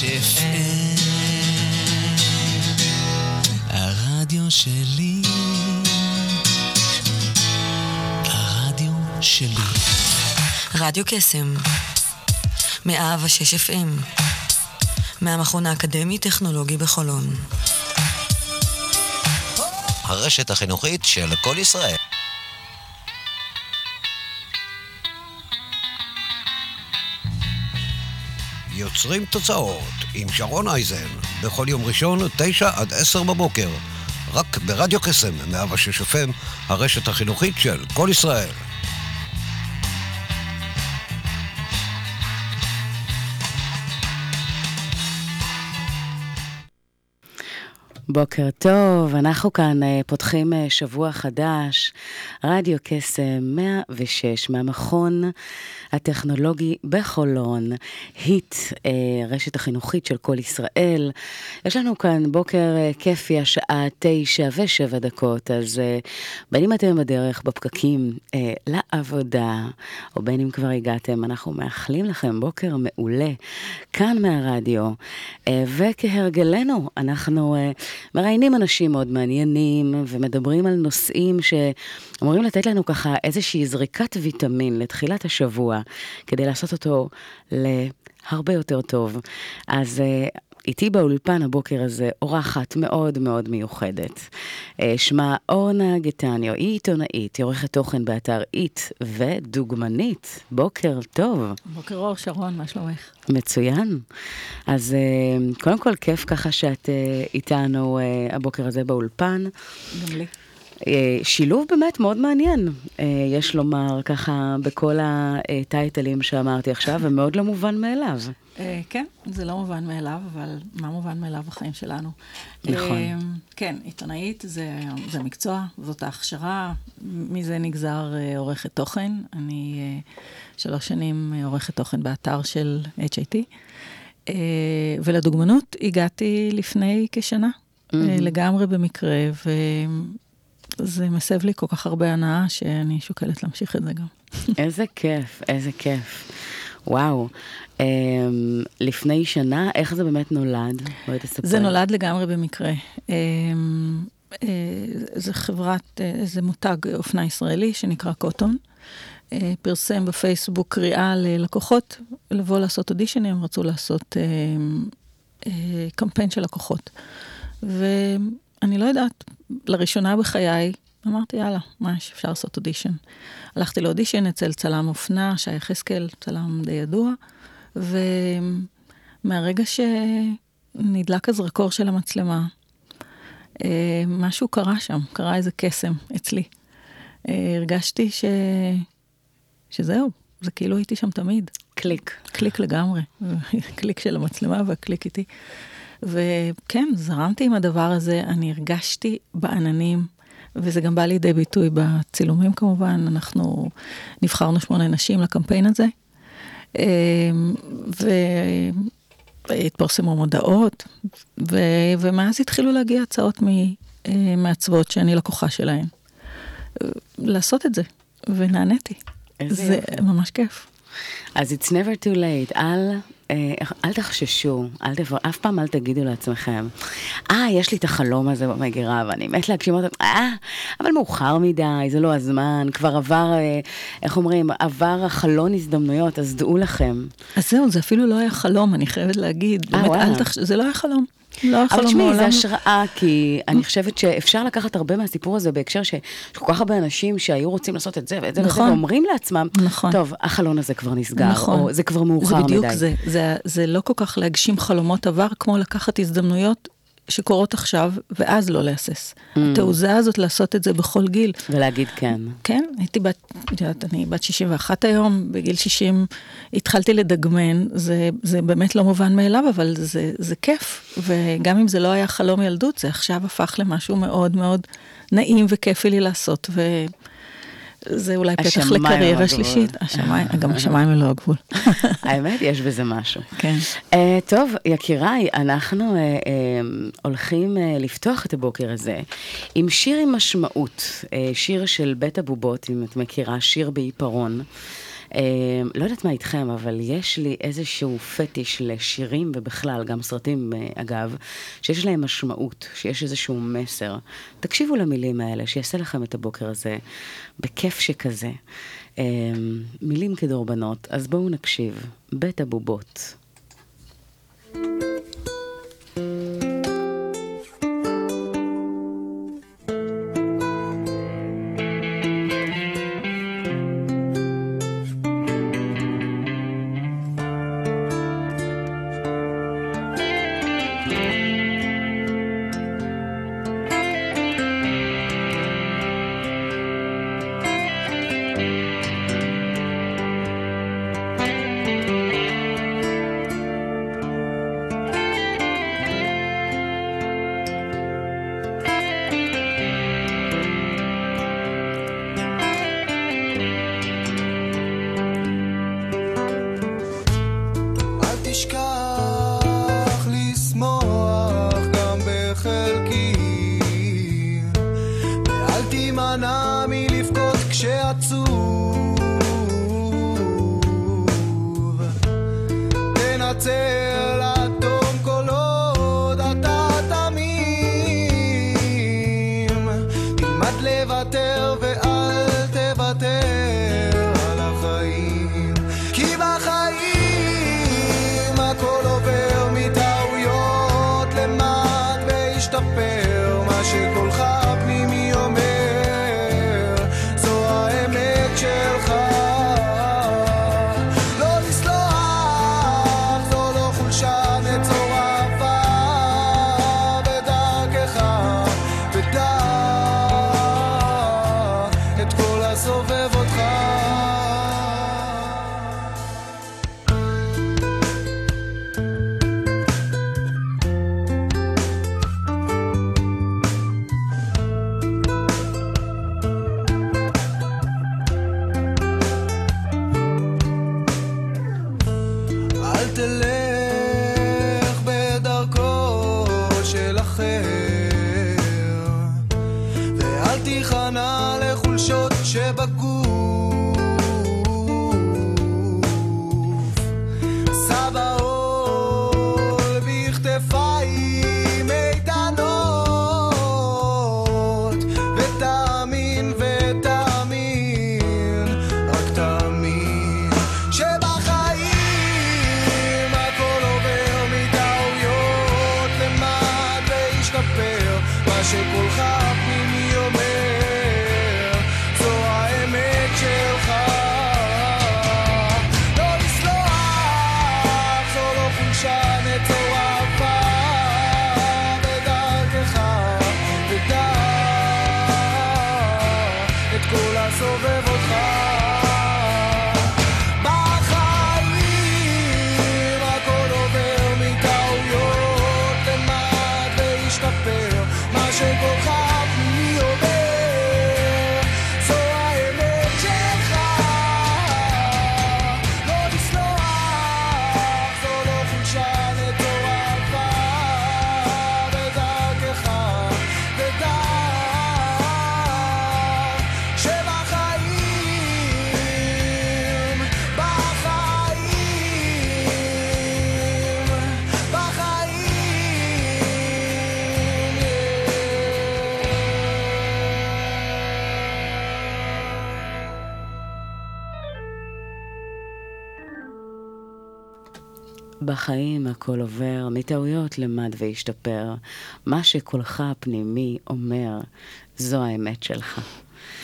106 FM הרדיו שלי. הרדיו שלי. רדיו קסם, 106 FM, מהמכון האקדמי-טכנולוגי בחולון. הרשת החינוכית של כל ישראל. יוצרים תוצאות עם שרון אייזן, בכל יום ראשון, תשע עד עשר בבוקר. רק ברדיו קסם, 106 FM, הרשת החינוכית של כל ישראל. בוקר טוב, אנחנו כאן אה, פותחים אה, שבוע חדש, רדיו קסם 106 מהמכון הטכנולוגי בחולון, היט, אה, רשת החינוכית של כל ישראל. יש לנו כאן בוקר כיפי, השעה תשע ושבע דקות, אז בין אם אתם בדרך, בפקקים, לעבודה, או בין אם כבר הגעתם, אנחנו מאחלים לכם בוקר מעולה כאן מהרדיו, וכהרגלנו, אנחנו... מראיינים אנשים מאוד מעניינים ומדברים על נושאים שאמורים לתת לנו ככה איזושהי זריקת ויטמין לתחילת השבוע, כדי לעשות אותו להרבה יותר טוב. אז אה, איתי באולפן הבוקר הזה אורחת מאוד מאוד מיוחדת. אה, שמה אורנה גטניו, היא עיתונאית, היא עורכת תוכן באתר איט ודוגמנית. בוקר טוב. בוקר אור, שרון, מה שלומך? מצוין. אז אה, קודם כל, כיף ככה שאת איתנו הבוקר הזה באולפן. גם לי. שילוב באמת מאוד מעניין, יש לומר ככה בכל הטייטלים שאמרתי עכשיו, ומאוד לא מובן מאליו. אה, כן, זה לא מובן מאליו, אבל מה מובן מאליו בחיים שלנו? נכון. אה, כן, עיתונאית זה, זה מקצוע, זאת ההכשרה, מזה נגזר אה, עורכת תוכן. אני שלוש שנים עורכת תוכן באתר של HIT, ולדוגמנות הגעתי לפני כשנה, mm-hmm. לגמרי במקרה, וזה מסב לי כל כך הרבה הנאה שאני שוקלת להמשיך את זה גם. איזה כיף, איזה כיף. וואו. Um, לפני שנה, איך זה באמת נולד? בואי תספר. זה נולד לגמרי במקרה. Um, uh, זה חברת, uh, זה מותג אופנה ישראלי שנקרא קוטון. Uh, פרסם בפייסבוק קריאה ללקוחות לבוא לעשות אודישנים, הם רצו לעשות uh, uh, קמפיין של לקוחות. ואני לא יודעת, לראשונה בחיי, אמרתי, יאללה, מה יש, אפשר לעשות אודישן. הלכתי לאודישן אצל צלם אופנה, שי יחזקאל, צלם די ידוע, ומהרגע שנדלק הזרקור של המצלמה, אה, משהו קרה שם, קרה איזה קסם אצלי. אה, הרגשתי ש... שזהו, זה כאילו הייתי שם תמיד. קליק. קליק לגמרי. קליק של המצלמה והקליק איתי. וכן, זרמתי עם הדבר הזה, אני הרגשתי בעננים וזה גם בא לידי ביטוי בצילומים כמובן, אנחנו נבחרנו שמונה נשים לקמפיין הזה, אמ, והתפרסמו מודעות, ו... ומאז התחילו להגיע הצעות ממעצבות שאני לקוחה שלהן. לעשות את זה, ונעניתי. זה יופי. ממש כיף. אז it's never too late, אל אה, אל תחששו, אל תבר... אף פעם אל תגידו לעצמכם, אה, יש לי את החלום הזה במגירה ואני מת להגשים אותו, אה, אבל מאוחר מדי, זה לא הזמן, כבר עבר, אה, איך אומרים, עבר החלון הזדמנויות, אז דעו לכם. אז זהו, זה אפילו לא היה חלום, אני חייבת להגיד. אה, באמת, תחש... זה לא היה חלום. לא אבל תשמעי, זה השראה, כי אני חושבת שאפשר לקחת הרבה מהסיפור הזה בהקשר שיש כל כך הרבה אנשים שהיו רוצים לעשות את זה ואת זה נכון. וזה, ואומרים לעצמם, נכון. טוב, החלון הזה כבר נסגר, נכון. או זה כבר מאוחר מדי. זה בדיוק זה, זה, זה לא כל כך להגשים חלומות עבר, כמו לקחת הזדמנויות שקורות עכשיו, ואז לא להסס. Mm. התעוזה הזאת לעשות את זה בכל גיל. ולהגיד כן. כן, הייתי בת, את יודעת, אני בת 61 היום, בגיל 60 התחלתי לדגמן, זה, זה באמת לא מובן מאליו, אבל זה, זה כיף. וגם אם זה לא היה חלום ילדות, זה עכשיו הפך למשהו מאוד מאוד נעים וכיפי לי לעשות. ו... זה אולי פתח לקריירה שלישית. השמיים, גם השמיים הם לא הגבול. האמת, יש בזה משהו. כן. Uh, טוב, יקיריי, אנחנו uh, uh, הולכים uh, לפתוח את הבוקר הזה עם שיר עם משמעות, uh, שיר של בית הבובות, אם את מכירה, שיר בעיפרון. אה, לא יודעת מה איתכם, אבל יש לי איזשהו פטיש לשירים ובכלל, גם סרטים, אה, אגב, שיש להם משמעות, שיש איזשהו מסר. תקשיבו למילים האלה, שיעשה לכם את הבוקר הזה בכיף שכזה. אה, מילים כדורבנות, אז בואו נקשיב. בית הבובות. בחיים הכל עובר, מטעויות למד והשתפר. מה שקולך הפנימי אומר, זו האמת שלך.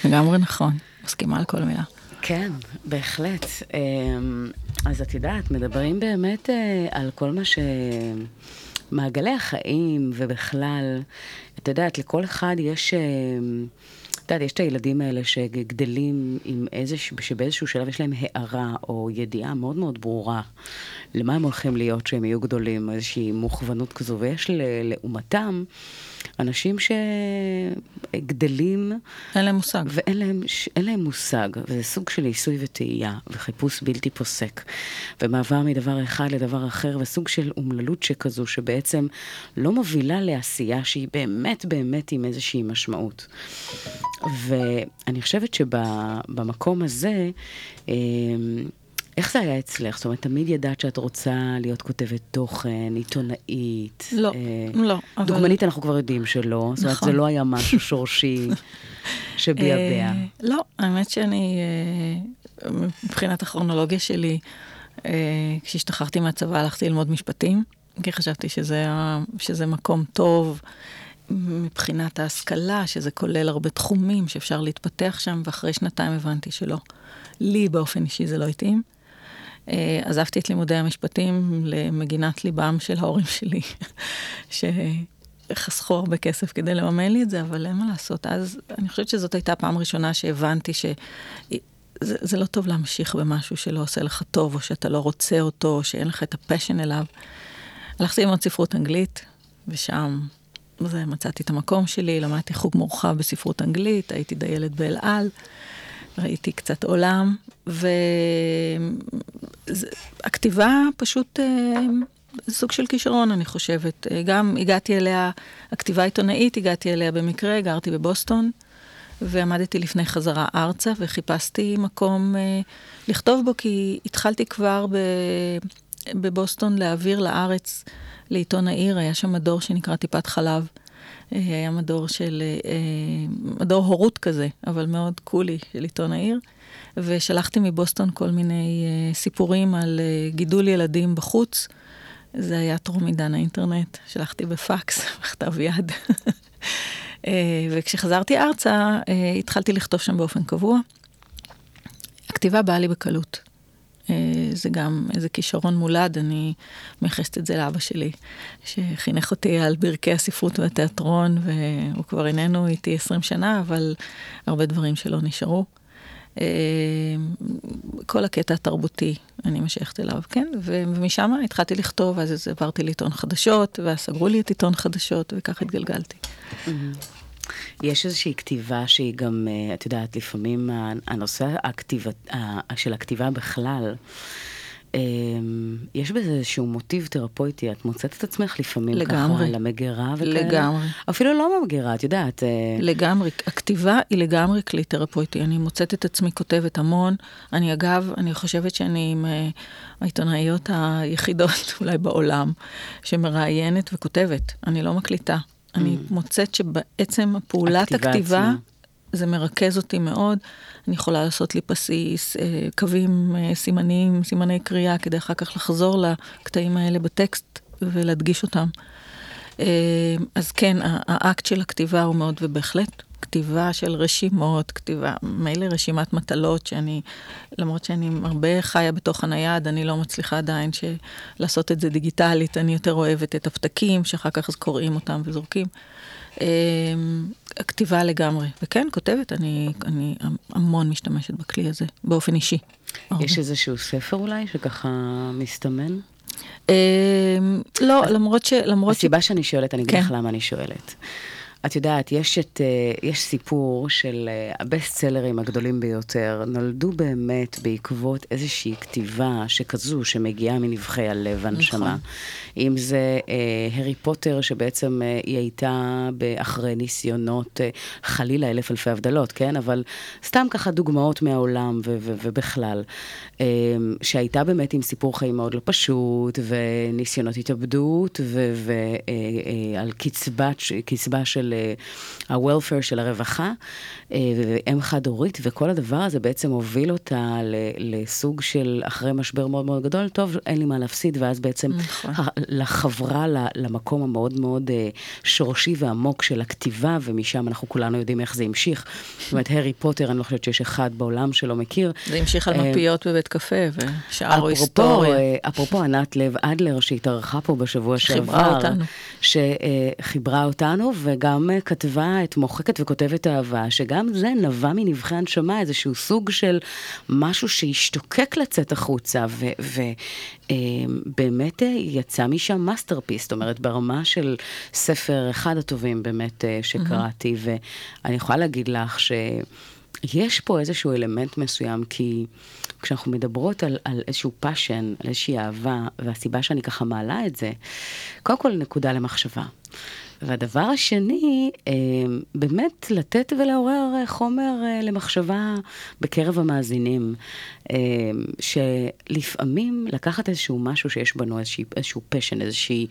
לגמרי נכון, מסכימה על כל מילה. כן, בהחלט. אמ, אז את יודעת, מדברים באמת אה, על כל מה ש... מעגלי החיים ובכלל, את יודעת, לכל אחד יש... את יודעת, יש את הילדים האלה שגדלים עם איזשהו, שבאיזשהו שלב יש להם הערה או ידיעה מאוד מאוד ברורה למה הם הולכים להיות כשהם יהיו גדולים, איזושהי מוכוונות כזו, ויש ל- לעומתם אנשים שגדלים אין להם מושג. ואין להם, אין להם מושג, וזה סוג של ניסוי וטעייה, וחיפוש בלתי פוסק, ומעבר מדבר אחד לדבר אחר, וסוג של אומללות שכזו, שבעצם לא מובילה לעשייה שהיא באמת באמת עם איזושהי משמעות. ואני חושבת שבמקום הזה, אה, איך זה היה אצלך? זאת אומרת, תמיד ידעת שאת רוצה להיות כותבת תוכן, עיתונאית. לא, אה, לא, אבל- דוגמנית אנחנו כבר יודעים שלא. זאת אומרת, נכון. זה לא היה משהו שורשי שביעבע. אה, לא, האמת שאני, אה, מבחינת הכרונולוגיה שלי, אה, כשהשתחררתי מהצבא הלכתי ללמוד משפטים, כי חשבתי שזה, שזה מקום טוב מבחינת ההשכלה, שזה כולל הרבה תחומים שאפשר להתפתח שם, ואחרי שנתיים הבנתי שלא. לי באופן אישי זה לא התאים. אה, עזבתי את לימודי המשפטים למגינת ליבם של ההורים שלי, שחסכו הרבה כסף כדי לממן לי את זה, אבל אין מה לעשות. אז אני חושבת שזאת הייתה הפעם הראשונה שהבנתי שזה זה לא טוב להמשיך במשהו שלא עושה לך טוב, או שאתה לא רוצה אותו, או שאין לך את הפשן אליו. הלכתי ללמוד ספרות אנגלית, ושם זה, מצאתי את המקום שלי, למדתי חוג מורחב בספרות אנגלית, הייתי דיילת באל על. ראיתי קצת עולם, והכתיבה פשוט אה, סוג של כישרון, אני חושבת. אה, גם הגעתי אליה, הכתיבה העיתונאית, הגעתי אליה במקרה, גרתי בבוסטון, ועמדתי לפני חזרה ארצה, וחיפשתי מקום אה, לכתוב בו, כי התחלתי כבר ב, בבוסטון להעביר לארץ, לעיתון העיר, היה שם מדור שנקרא טיפת חלב. אה, היה מדור של, אה, מדור הורות כזה, אבל מאוד קולי של עיתון העיר. ושלחתי מבוסטון כל מיני אה, סיפורים על אה, גידול ילדים בחוץ. זה היה טרום עידן האינטרנט, שלחתי בפקס, בכתב יד. אה, וכשחזרתי ארצה, אה, התחלתי לכתוב שם באופן קבוע. הכתיבה באה לי בקלות. אה, זה גם איזה כישרון מולד, אני מייחסת את זה לאבא שלי, שחינך אותי על ברכי הספרות והתיאטרון, והוא כבר איננו איתי 20 שנה, אבל הרבה דברים שלא נשארו. אה, כל הקטע התרבותי, אני משייכת אליו, כן? ומשם התחלתי לכתוב, אז עברתי לעיתון חדשות, ואז סגרו לי את עיתון חדשות, וכך התגלגלתי. יש איזושהי כתיבה שהיא גם, אה, את יודעת, לפעמים הנושא הכתיבה, של הכתיבה בכלל, אה, יש בזה איזשהו מוטיב תרפויטי, את מוצאת את עצמך לפעמים לגמרי. ככה על המגירה וכאלה? לגמרי. אפילו לא במגירה, את יודעת. אה, לגמרי, הכתיבה היא לגמרי כלי תרפויטי. אני מוצאת את עצמי כותבת המון. אני אגב, אני חושבת שאני עם העיתונאיות היחידות אולי בעולם, שמראיינת וכותבת. אני לא מקליטה. אני מוצאת שבעצם פעולת הכתיבה. זה מרכז אותי מאוד. אני יכולה לעשות לי בסיס, אה, קווים, אה, סימנים, סימני קריאה, כדי אחר כך לחזור לקטעים האלה בטקסט ולהדגיש אותם. אה, אז כן, האקט של הכתיבה הוא מאוד, ובהחלט, כתיבה של רשימות, כתיבה, מילא רשימת מטלות, שאני, למרות שאני הרבה חיה בתוך הנייד, אני לא מצליחה עדיין ש... לעשות את זה דיגיטלית, אני יותר אוהבת את הפתקים, שאחר כך אז קוראים אותם וזורקים. אה, הכתיבה לגמרי, וכן, כותבת, אני, אני המון משתמשת בכלי הזה, באופן אישי. יש איזשהו ספר אולי שככה מסתמן? אה, לא, למרות ש... למרות ש... הסיבה שאני שואלת, אני אגיד כן. לך למה אני שואלת. את יודעת, יש, את, אה, יש סיפור של אה, הבסט סלרים הגדולים ביותר, נולדו באמת בעקבות איזושהי כתיבה שכזו, שמגיעה מנבחי הלב והנשמה. נכון. אם זה אה, הארי פוטר, שבעצם אה, היא הייתה אחרי ניסיונות, אה, חלילה אלף אלפי הבדלות, כן? אבל סתם ככה דוגמאות מהעולם ו- ו- ובכלל. אה, שהייתה באמת עם סיפור חיים מאוד לא פשוט, וניסיונות התאבדות, ועל קצבת, קצבה של ה-welfare של הרווחה, אה, ואם חד-הורית, וכל הדבר הזה בעצם הוביל אותה לסוג של, אחרי משבר מאוד מאוד גדול, טוב, אין לי מה להפסיד, ואז בעצם נכון. ה- לחברה ל- למקום המאוד מאוד אה, שורשי ועמוק של הכתיבה, ומשם אנחנו כולנו יודעים איך זה המשיך. זאת אומרת, הארי פוטר, אני לא חושבת שיש אחד בעולם שלא מכיר. זה המשיך על אה, מפיות בבית קפה, ושאר היסטוריה. אפרופו ענת לב אדלר שהתארחה פה בשבוע שחיברה שעבר. אותנו. שחיברה אותנו וגם אה, כתבה את מוחקת וכותבת אהבה, שגם זה נבע מנבחי הנשמה, איזשהו סוג של משהו שהשתוקק לצאת החוצה, ובאמת יצא משם masterpiece, זאת אומרת ברמה של ספר אחד הטובים באמת אה, שקראתי, ואני יכולה להגיד לך ש... יש פה איזשהו אלמנט מסוים, כי כשאנחנו מדברות על, על איזשהו passion, על איזושהי אהבה, והסיבה שאני ככה מעלה את זה, קודם כל נקודה למחשבה. והדבר השני, אה, באמת לתת ולעורר חומר אה, למחשבה בקרב המאזינים, אה, שלפעמים לקחת איזשהו משהו שיש בנו, איזשהו, פשן, איזושהי,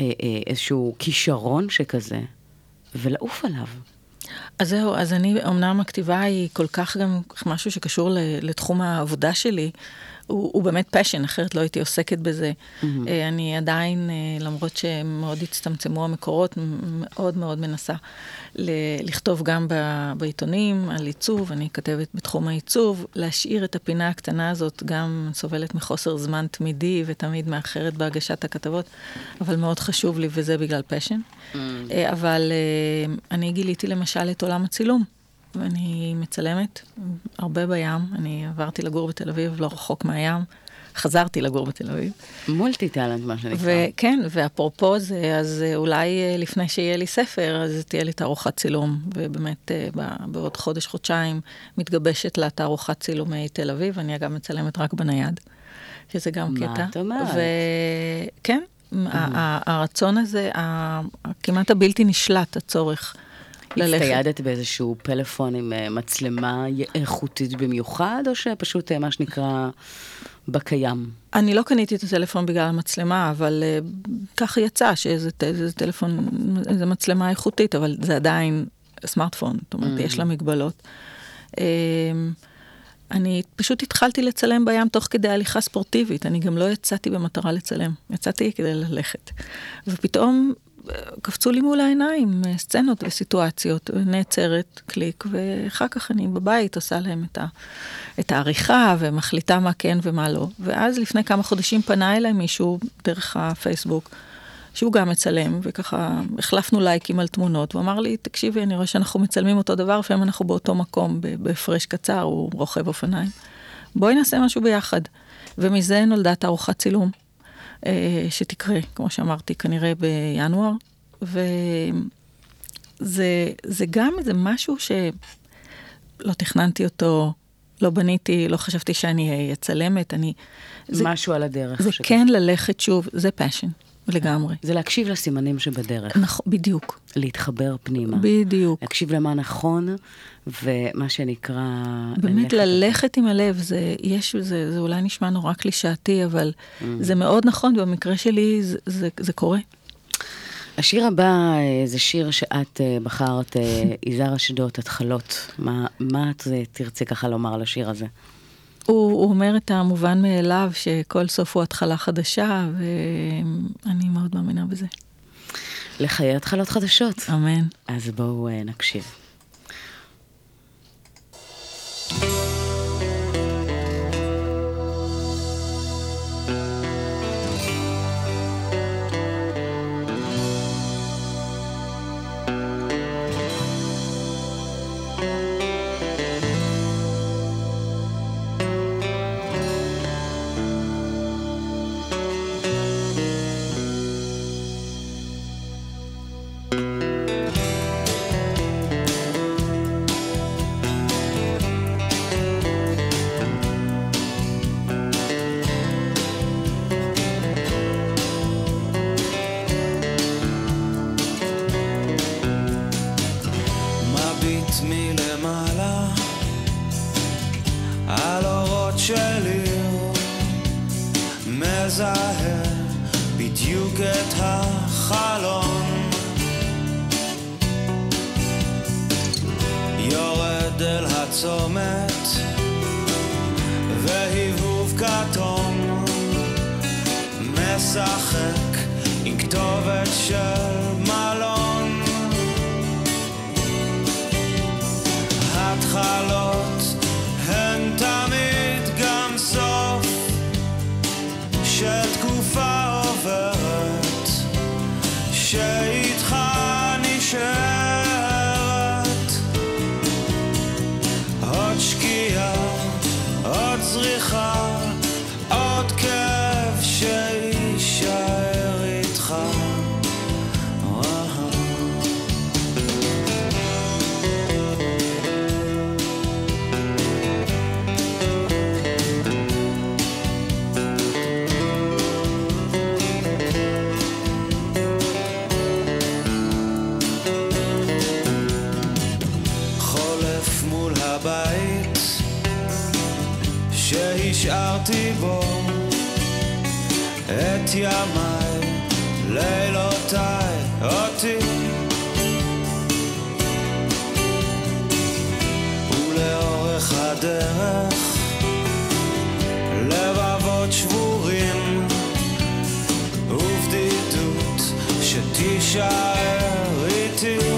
אה, אה, איזשהו כישרון שכזה, ולעוף עליו. אז זהו, אז אני, אמנם הכתיבה היא כל כך גם משהו שקשור לתחום העבודה שלי, הוא, הוא באמת פשן, אחרת לא הייתי עוסקת בזה. Mm-hmm. אני עדיין, אה, למרות שמאוד הצטמצמו המקורות, מאוד מאוד מנסה ל- לכתוב גם ב- בעיתונים על עיצוב, אני כתבת בתחום העיצוב, להשאיר את הפינה הקטנה הזאת, גם סובלת מחוסר זמן תמידי ותמיד מאחרת בהגשת הכתבות, אבל מאוד חשוב לי וזה בגלל פשן. Mm-hmm. אבל אני גיליתי למשל את עולם הצילום. ואני מצלמת הרבה בים, אני עברתי לגור בתל אביב, לא רחוק מהים, חזרתי לגור בתל אביב. מולטי טאלנט, מה שנקרא. וכן, ואפרופו זה, אז אולי לפני שיהיה לי ספר, אז תהיה לי תערוכת צילום, ובאמת בעוד חודש, חודשיים, מתגבשת לה תערוכת צילומי תל אביב, אני אגב מצלמת רק בנייד, שזה גם מה קטע. מה את אומרת? וכן, הרצון הזה, כמעט הבלתי נשלט, הצורך. ללכת. הצטיידת באיזשהו פלאפון עם uh, מצלמה איכותית במיוחד, או שפשוט uh, מה שנקרא בקיים? אני לא קניתי את הטלפון בגלל המצלמה, אבל uh, ככה יצא שאיזה איזה טלפון, איזה מצלמה איכותית, אבל זה עדיין סמארטפון, זאת אומרת, mm. יש לה מגבלות. Uh, אני פשוט התחלתי לצלם בים תוך כדי הליכה ספורטיבית, אני גם לא יצאתי במטרה לצלם, יצאתי כדי ללכת. ופתאום קפצו לי מול העיניים אה, סצנות וסיטואציות, נעצרת, קליק, ואחר כך אני בבית עושה להם את, ה, את העריכה ומחליטה מה כן ומה לא. ואז לפני כמה חודשים פנה אליי מישהו דרך הפייסבוק, שהוא גם מצלם, וככה החלפנו לייקים על תמונות, הוא אמר לי, תקשיבי, אני רואה שאנחנו מצלמים אותו דבר, לפעמים אנחנו באותו מקום, בהפרש קצר, הוא רוכב אופניים. בואי נעשה משהו ביחד. ומזה נולדה תערוכת צילום. אה, שתקרה, כמו שאמרתי, כנראה בינואר. וזה גם איזה משהו שלא תכננתי אותו, לא בניתי, לא חשבתי שאני אהיה צלמת, אני... זה, משהו על הדרך. זה שכן ללכת שוב, זה passion. לגמרי. זה להקשיב לסימנים שבדרך. נכון, בדיוק. להתחבר פנימה. בדיוק. להקשיב למה נכון, ומה שנקרא... באמת ללכת עם הלב, זה, יש, זה, זה אולי נשמע נורא קלישאתי, אבל mm. זה מאוד נכון, במקרה שלי זה, זה, זה קורה. השיר הבא זה שיר שאת בחרת, יזהר אשדוד, התחלות. מה, מה את תרצי ככה לומר על השיר הזה? הוא, הוא אומר את המובן מאליו, שכל סוף הוא התחלה חדשה, ואני מאוד מאמינה בזה. לחיי התחלות חדשות. אמן. אז בואו נקשיב. כתום. משחק עם כתובת של מלון. התחלות שהשארתי בו את ימיי, לילותיי, אותי. ולאורך הדרך לבבות שבורים ובדידות שתישאר איתי.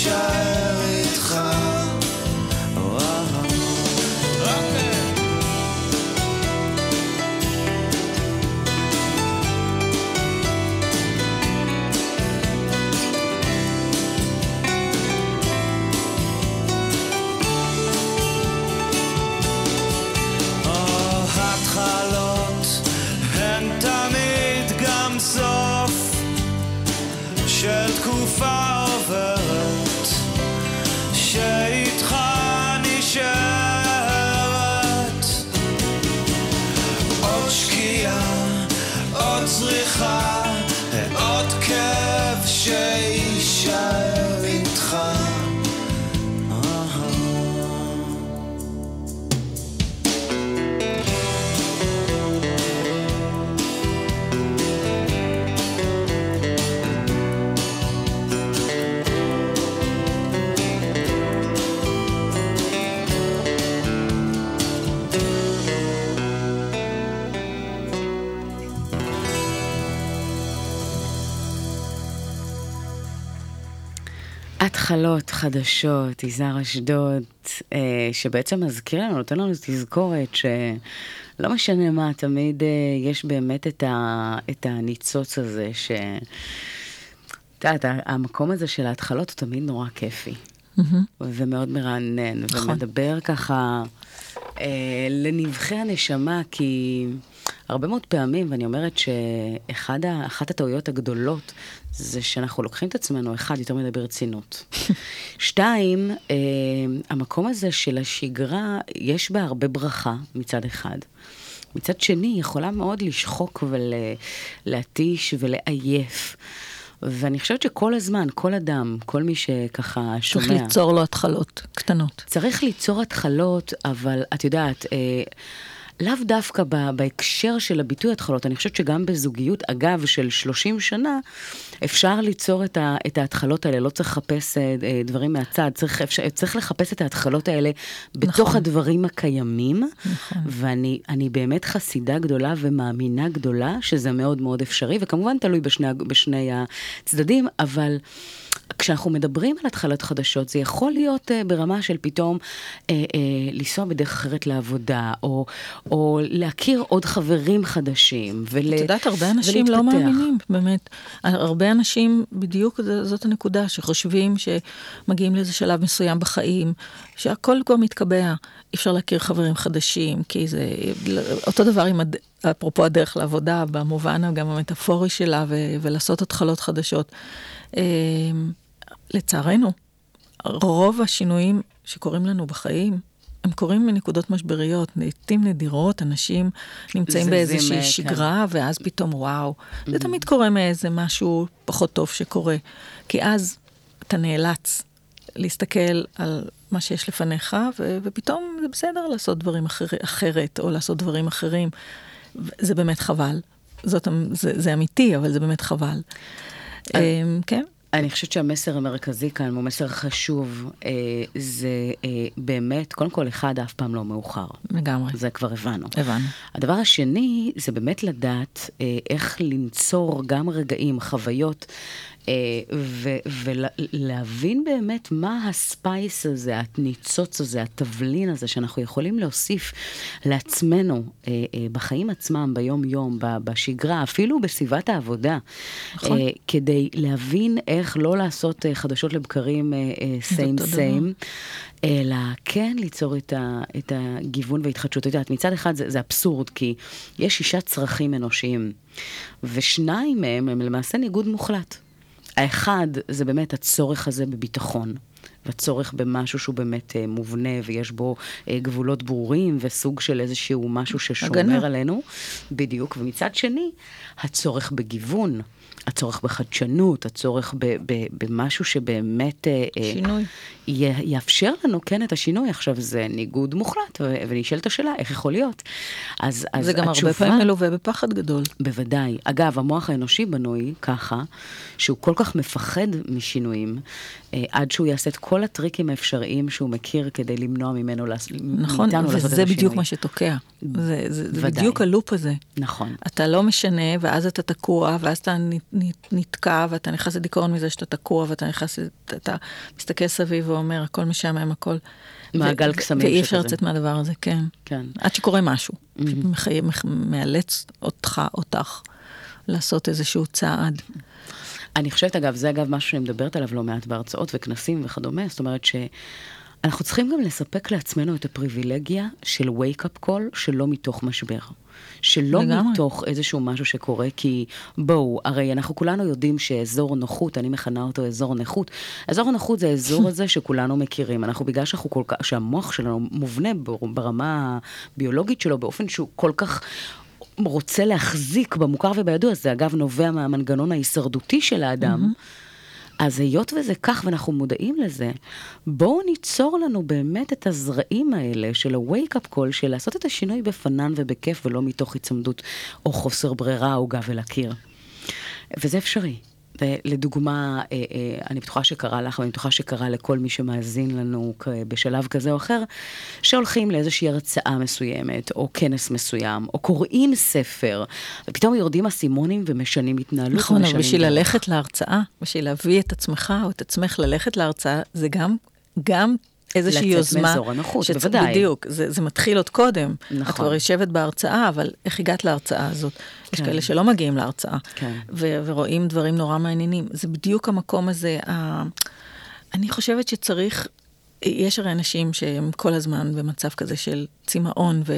shine. התחלות חדשות, יזהר אשדוד, אה, שבעצם מזכיר לנו, נותן לנו תזכורת שלא משנה מה, תמיד אה, יש באמת את, ה, את הניצוץ הזה, ש... את יודעת, המקום הזה של ההתחלות הוא תמיד נורא כיפי. ומאוד מרענן, נכון. ומדבר ככה אה, לנבחי הנשמה, כי הרבה מאוד פעמים, ואני אומרת שאחת הטעויות הגדולות זה שאנחנו לוקחים את עצמנו, אחד, יותר מדי ברצינות. שתיים, אה, המקום הזה של השגרה, יש בה הרבה ברכה מצד אחד. מצד שני, היא יכולה מאוד לשחוק ולהתיש ולעייף. ואני חושבת שכל הזמן, כל אדם, כל מי שככה שומע... צריך ליצור לו התחלות קטנות. צריך ליצור התחלות, אבל את יודעת, אה, לאו דווקא בהקשר של הביטוי התחלות, אני חושבת שגם בזוגיות, אגב, של 30 שנה, אפשר ליצור את, ה- את ההתחלות האלה, לא צריך לחפש אה, אה, דברים מהצד, צריך, אפשר, צריך לחפש את ההתחלות האלה בתוך נכון. הדברים הקיימים, נכון. ואני אני באמת חסידה גדולה ומאמינה גדולה שזה מאוד מאוד אפשרי, וכמובן תלוי בשני, בשני הצדדים, אבל... כשאנחנו מדברים על התחלות חדשות, זה יכול להיות uh, ברמה של פתאום uh, uh, לנסוע בדרך אחרת לעבודה, או, או להכיר עוד חברים חדשים, ול, את יודעת, הרבה אנשים לא ולהתפתח. מאמינים, באמת. הרבה אנשים, בדיוק זאת הנקודה, שחושבים שמגיעים לאיזה שלב מסוים בחיים, שהכל כבר מתקבע, אי אפשר להכיר חברים חדשים, כי זה אותו דבר עם, הד... אפרופו הדרך לעבודה, במובן גם המטאפורי שלה, ו... ולעשות התחלות חדשות. אה, לצערנו, רוב השינויים שקורים לנו בחיים, הם קורים מנקודות משבריות, לעתים נדירות, אנשים נמצאים זזים, באיזושהי אה, כן. שגרה, ואז פתאום וואו, זה תמיד קורה מאיזה משהו פחות טוב שקורה. כי אז אתה נאלץ להסתכל על מה שיש לפניך, ו- ופתאום זה בסדר לעשות דברים אחר- אחרת, או לעשות דברים אחרים. זה באמת חבל. זאת, זה, זה אמיתי, אבל זה באמת חבל. אמ, כן. אני חושבת שהמסר המרכזי כאן הוא מסר חשוב, אה, זה אה, באמת, קודם כל, אחד, אף פעם לא מאוחר. לגמרי. זה כבר הבנו. הבנו. הדבר השני, זה באמת לדעת אה, איך לנצור גם רגעים, חוויות, ולהבין באמת מה הספייס הזה, הניצוץ הזה, התבלין הזה, שאנחנו יכולים להוסיף לעצמנו אה, אה, בחיים עצמם, ביום-יום, בשגרה, אפילו בסביבת העבודה, נכון. אה, כדי להבין איך לא לעשות אה, חדשות לבקרים סיים. סיים. אלא כן ליצור את, ה, את הגיוון וההתחדשות. את יודעת, מצד אחד זה, זה אבסורד, כי יש שישה צרכים אנושיים, ושניים מהם הם למעשה ניגוד מוחלט. האחד זה באמת הצורך הזה בביטחון. והצורך במשהו שהוא באמת אה, מובנה ויש בו אה, גבולות ברורים וסוג של איזשהו משהו ששומר הגנה. עלינו. בדיוק. ומצד שני, הצורך בגיוון. הצורך בחדשנות, הצורך ב- ב- במשהו שבאמת... אה, אה, שינוי. י- יאפשר לנו, כן, את השינוי. עכשיו, זה ניגוד מוחלט, ו- ונשאלת השאלה, איך יכול להיות? אז, אז זה גם הרבה התשובה... פעמים מלווה בפחד גדול. בוודאי. אגב, המוח האנושי בנוי ככה, שהוא כל כך מפחד משינויים, אה, עד שהוא יעשה את כל הטריקים האפשריים שהוא מכיר כדי למנוע ממנו. נכון, מאיתנו לעשות את וזה השינוי. בדיוק מה שתוקע. זה, זה, זה. בדיוק הלופ הזה. נכון. אתה לא משנה, ואז אתה תקוע, ואז אתה נתקע, ואתה נכנס לדיכאון מזה שאתה תקוע, ואתה נכנס, אתה, אתה מסתכל סביב ואומר, הכל משעמם, הכל. מעגל קסמים ואי אפשר שכזה. לצאת מהדבר הזה, כן. כן. עד שקורה משהו, שמחייב, מח- מאלץ אותך, אותך, לעשות איזשהו צעד. אני חושבת, אגב, זה אגב משהו שאני מדברת עליו לא מעט בהרצאות וכנסים וכדומה, זאת אומרת שאנחנו צריכים גם לספק לעצמנו את הפריבילגיה של wake-up call שלא מתוך משבר. שלא לגמרי. מתוך איזשהו משהו שקורה, כי בואו, הרי אנחנו כולנו יודעים שאזור נוחות, אני מכנה אותו אזור נכות, אזור הנוחות זה האזור הזה שכולנו מכירים. אנחנו, בגלל שאנחנו כל כך, שהמוח שלנו מובנה בר- ברמה הביולוגית שלו באופן שהוא כל כך רוצה להחזיק במוכר ובידוע, זה אגב נובע מהמנגנון ההישרדותי של האדם. אז היות וזה כך ואנחנו מודעים לזה, בואו ניצור לנו באמת את הזרעים האלה של ה-wake-up call, של לעשות את השינוי בפנן ובכיף ולא מתוך היצמדות או חוסר ברירה או גב אל הקיר. וזה אפשרי. ולדוגמה, אה, אה, אני בטוחה שקרה לך, ואני בטוחה שקרה לכל מי שמאזין לנו בשלב כזה או אחר, שהולכים לאיזושהי הרצאה מסוימת, או כנס מסוים, או קוראים ספר, ופתאום יורדים אסימונים ומשנים התנהלות. נכון, אבל בשביל דרך. ללכת להרצאה, בשביל להביא את עצמך או את עצמך ללכת להרצאה, זה גם, גם איזושהי לצאת יוזמה. מאזור הנוחות, בוודאי. בדיוק, זה, זה מתחיל עוד קודם. נכון. את כבר יושבת בהרצאה, אבל איך הגעת להרצאה הזאת? יש כן. כאלה שלא מגיעים להרצאה, כן. ו- ורואים דברים נורא מעניינים. זה בדיוק המקום הזה, ה... אני חושבת שצריך, יש הרי אנשים שהם כל הזמן במצב כזה של צמאון ו...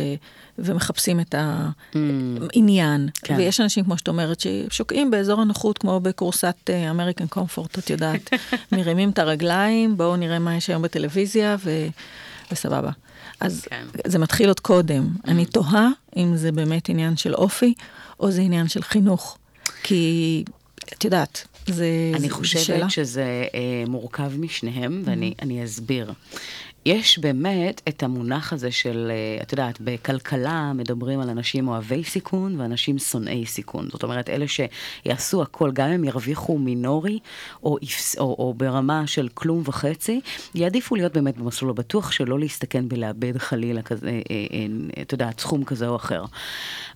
ומחפשים את העניין. Mm. כן. ויש אנשים, כמו שאת אומרת, ששוקעים באזור הנוחות, כמו בקורסת אמריקן קומפורט, את יודעת, מרימים את הרגליים, בואו נראה מה יש היום בטלוויזיה, ו... וסבבה. אז כן. זה מתחיל עוד קודם. אני תוהה אם זה באמת עניין של אופי, או זה עניין של חינוך. כי, את יודעת, זה, אני זה, חושבת שאלה. שזה אה, מורכב משניהם, ואני אני אסביר. יש באמת את המונח הזה של, אה, את יודעת, בכלכלה מדברים על אנשים אוהבי סיכון ואנשים שונאי סיכון. זאת אומרת, אלה שיעשו הכל, גם אם ירוויחו מינורי או, או, או ברמה של כלום וחצי, יעדיפו להיות באמת במסלול הבטוח שלא להסתכן בלאבד חלילה כזה, אה, אה, את יודעת, סכום כזה או אחר.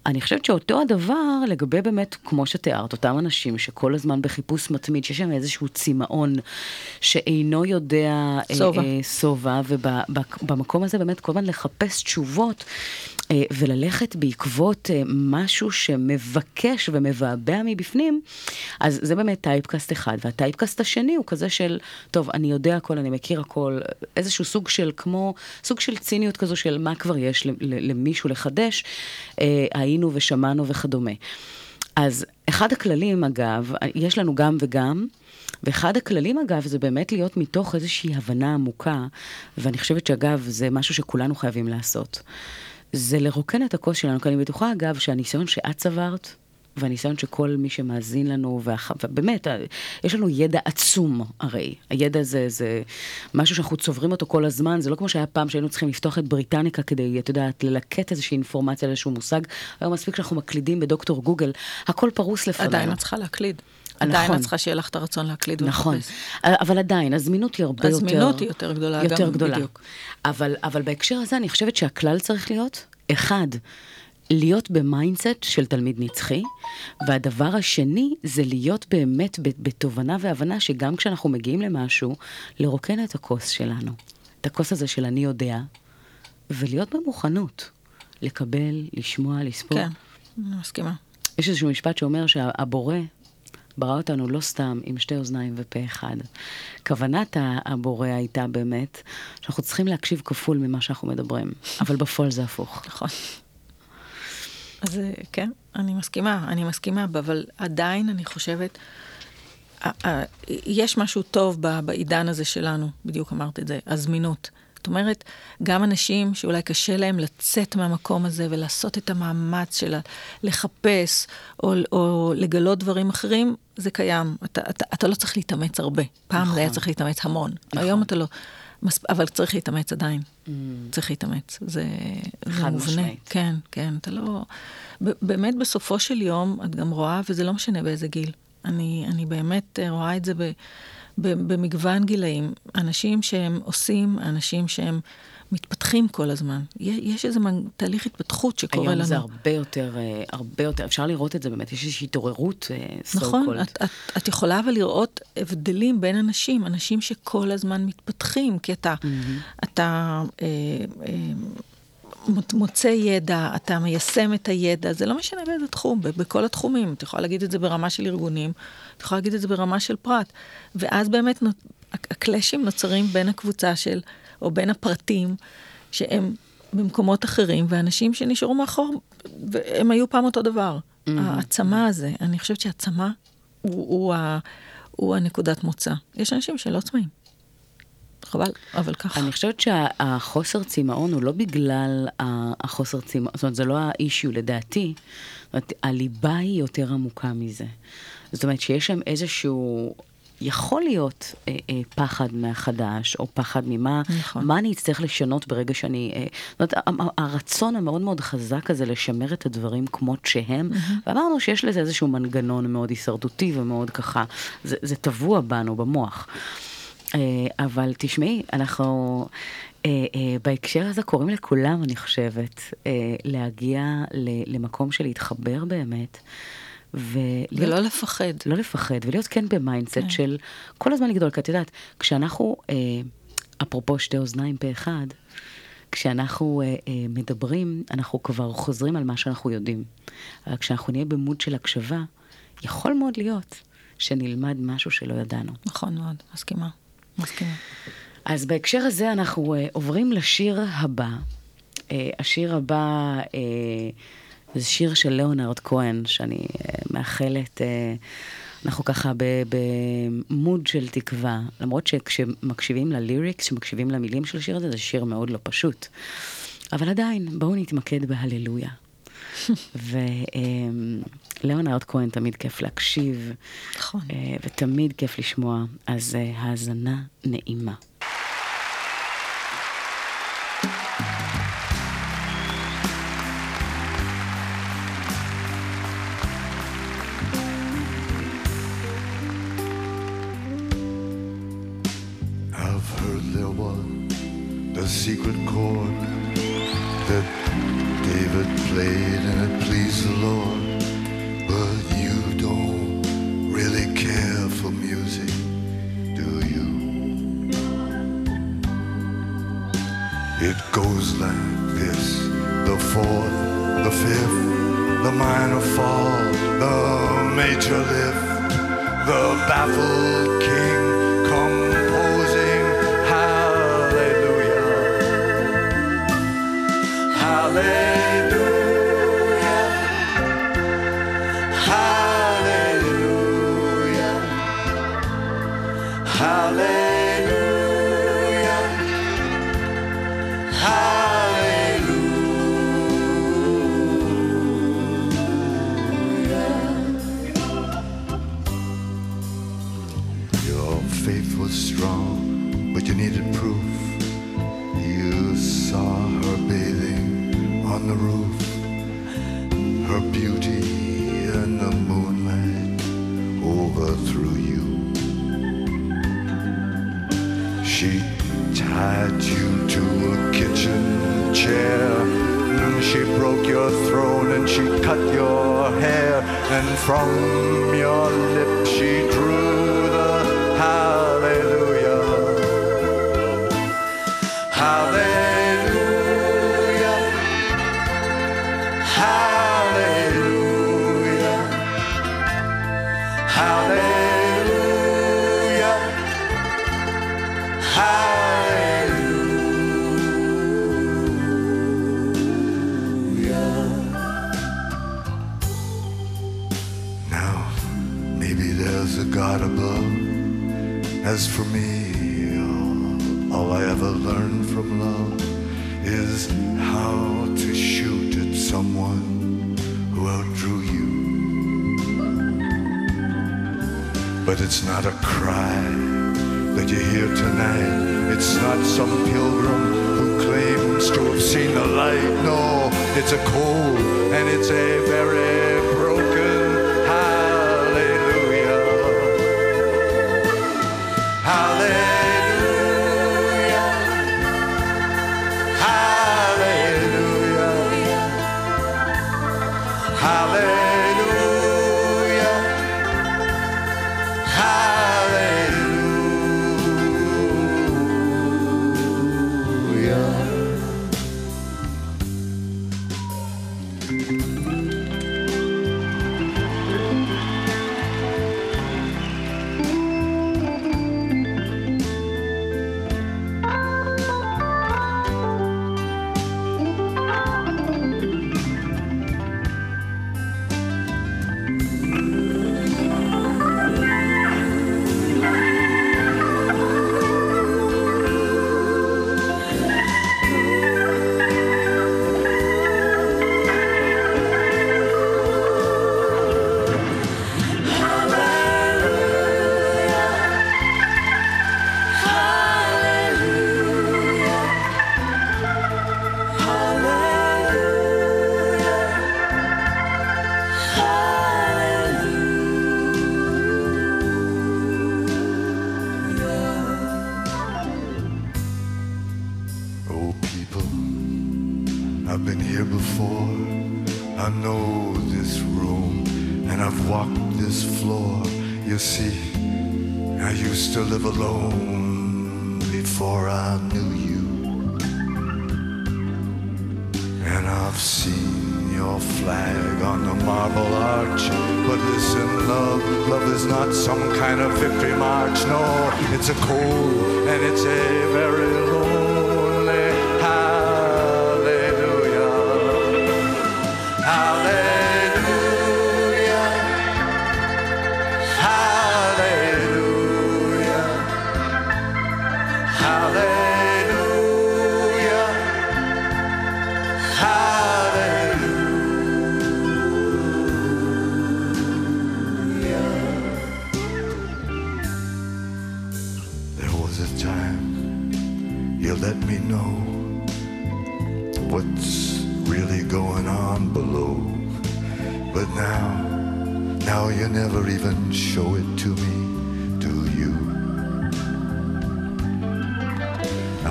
אני חושבת שאותו הדבר לגבי באמת, כמו שתיארת, אותם אנשים שכל הזמן בחיפוש מתמיד, שיש שם איזשהו צמאון שאינו יודע... שובע. שובע, ובמקום הזה באמת כל הזמן לחפש תשובות אה, וללכת בעקבות אה, משהו שמבקש ומבעבע מבפנים, אז זה באמת טייפקאסט אחד. והטייפקאסט השני הוא כזה של, טוב, אני יודע הכל, אני מכיר הכל, איזשהו סוג של, כמו, סוג של ציניות כזו של מה כבר יש למישהו לחדש, אה, היינו ושמענו וכדומה. אז אחד הכללים, אגב, יש לנו גם וגם, ואחד הכללים, אגב, זה באמת להיות מתוך איזושהי הבנה עמוקה, ואני חושבת שאגב, זה משהו שכולנו חייבים לעשות. זה לרוקן את הכוס שלנו, כי אני בטוחה, אגב, שהניסיון שאת צברת, והניסיון שכל מי שמאזין לנו, והח... ובאמת, יש לנו ידע עצום הרי. הידע זה, זה משהו שאנחנו צוברים אותו כל הזמן, זה לא כמו שהיה פעם שהיינו צריכים לפתוח את בריטניקה כדי, את יודעת, ללקט איזושהי אינפורמציה איזשהו מושג. היום מספיק שאנחנו מקלידים בדוקטור גוגל, הכל פרוס לפנינו. עדיין את צריכה להקליד. נכון. עדיין את צריכה שיהיה לך את הרצון להקליד נכון, ולחפש. אבל עדיין, הזמינות היא הרבה יותר... הזמינות היא יותר גדולה יותר גם, גדולה. בדיוק. אבל, אבל בהקשר הזה אני חושבת שהכלל צריך להיות, אחד, להיות ב mindset של תלמיד נצחי, והדבר השני זה להיות באמת בתובנה והבנה שגם כשאנחנו מגיעים למשהו, לרוקן את הכוס שלנו, את הכוס הזה של אני יודע, ולהיות במוכנות, לקבל, לשמוע, לספור. כן, אני מסכימה. יש איזשהו משפט שאומר שהבורא ברא אותנו לא סתם עם שתי אוזניים ופה אחד. כוונת הבורא הייתה באמת שאנחנו צריכים להקשיב כפול ממה שאנחנו מדברים, אבל בפועל זה הפוך. נכון. אז אה, כן, אני מסכימה, אני מסכימה, אבל עדיין אני חושבת, יש משהו טוב בעידן הזה שלנו, בדיוק אמרת את זה, הזמינות. זאת אומרת, גם אנשים שאולי קשה להם לצאת מהמקום הזה ולעשות את המאמץ של לחפש או, או לגלות דברים אחרים, זה קיים. אתה, אתה, אתה לא צריך להתאמץ הרבה. פעם נכון. היה צריך להתאמץ המון. נכון. היום אתה לא... מס... אבל צריך להתאמץ עדיין. Mm. צריך להתאמץ. זה, זה מובנה. כן, כן, אתה לא... באמת, בסופו של יום, את גם רואה, וזה לא משנה באיזה גיל. אני, אני באמת אה, רואה את זה ב, במגוון גילאים. אנשים שהם עושים, אנשים שהם מתפתחים כל הזמן. יש, איזה תהליך התפתחות שקורה היום לנו. זה הרבה יותר, אה, הרבה יותר, אפשר לראות את זה באמת, יש איזושהי התעוררות, אה, so נכון. את, את, את יכולה אבל לראות הבדלים בין אנשים, אנשים שכל הזמן מתפתחים, כי אתה, mm-hmm. אתה אה, אה, מוצא ידע, אתה מיישם את הידע, זה לא משנה באיזה תחום, בכל התחומים. את יכולה להגיד את זה ברמה של ארגונים, את יכולה להגיד את זה ברמה של פרט. ואז באמת הקלאשים נוצרים בין הקבוצה של, או בין הפרטים, שהם במקומות אחרים, ואנשים שנשארו מאחור, והם היו פעם אותו דבר. Mm-hmm. העצמה הזה, אני חושבת שהעצמה הוא, הוא, ה- הוא הנקודת מוצא. יש אנשים שלא צמאים. חבל, אבל ככה. אני חושבת שהחוסר צמאון הוא לא בגלל החוסר צמאון, זאת אומרת, זה לא האישיו לדעתי, זאת אומרת, הליבה היא יותר עמוקה מזה. זאת אומרת שיש שם איזשהו, יכול להיות אה, אה, פחד מהחדש, או פחד ממה, נכון. מה אני אצטרך לשנות ברגע שאני, אה, זאת אומרת, הרצון המאוד מאוד חזק הזה לשמר את הדברים כמות שהם, ואמרנו שיש לזה איזשהו מנגנון מאוד הישרדותי ומאוד ככה, זה, זה טבוע בנו, במוח. אה, אבל תשמעי, אנחנו אה, אה, בהקשר הזה קוראים לכולם, אני חושבת, להגיע למקום של להתחבר באמת. ולהיות, ולא לפחד. לא לפחד, ולהיות כן ב mindset של כל הזמן לגדול. כי את יודעת, כשאנחנו, אה, אפרופו שתי אוזניים פה אחד, כשאנחנו אה, אה, מדברים, אנחנו כבר חוזרים על מה שאנחנו יודעים. אבל כשאנחנו נהיה ב mode של הקשבה, יכול מאוד להיות שנלמד משהו שלא ידענו. נכון מאוד, מסכימה. מסכימה. אז בהקשר הזה אנחנו uh, עוברים לשיר הבא. Uh, השיר הבא uh, זה שיר של ליאונרד כהן, שאני uh, מאחלת, uh, אנחנו ככה במוד של תקווה, למרות שכשמקשיבים לליריקס, כשמקשיבים למילים של השיר הזה, זה שיר מאוד לא פשוט. אבל עדיין, בואו נתמקד בהללויה. ולאונרד כהן תמיד כיף להקשיב, נכון. אה, ותמיד כיף לשמוע, אז אה, האזנה נעימה. I've heard there was a secret chord to the baffled How they But it's not a cry that you hear tonight. It's not some pilgrim who claims to have seen the light. No, it's a cold and it's a very broken hallelujah. Hallelujah.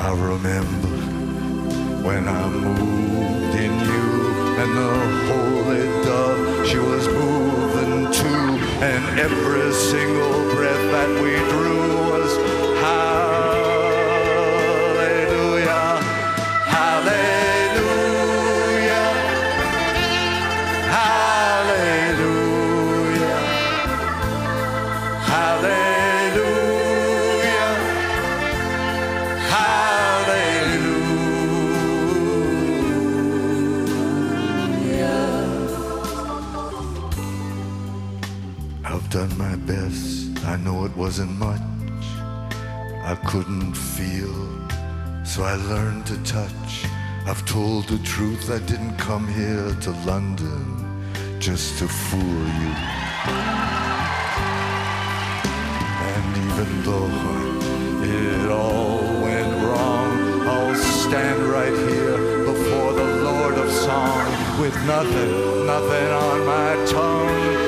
I remember when I moved in you and the holy dove she was moving too and every single breath that we drew was wasn't much. I couldn't feel, so I learned to touch. I've told the truth. I didn't come here to London just to fool you. And even though it all went wrong, I'll stand right here before the Lord of Song with nothing, nothing on my tongue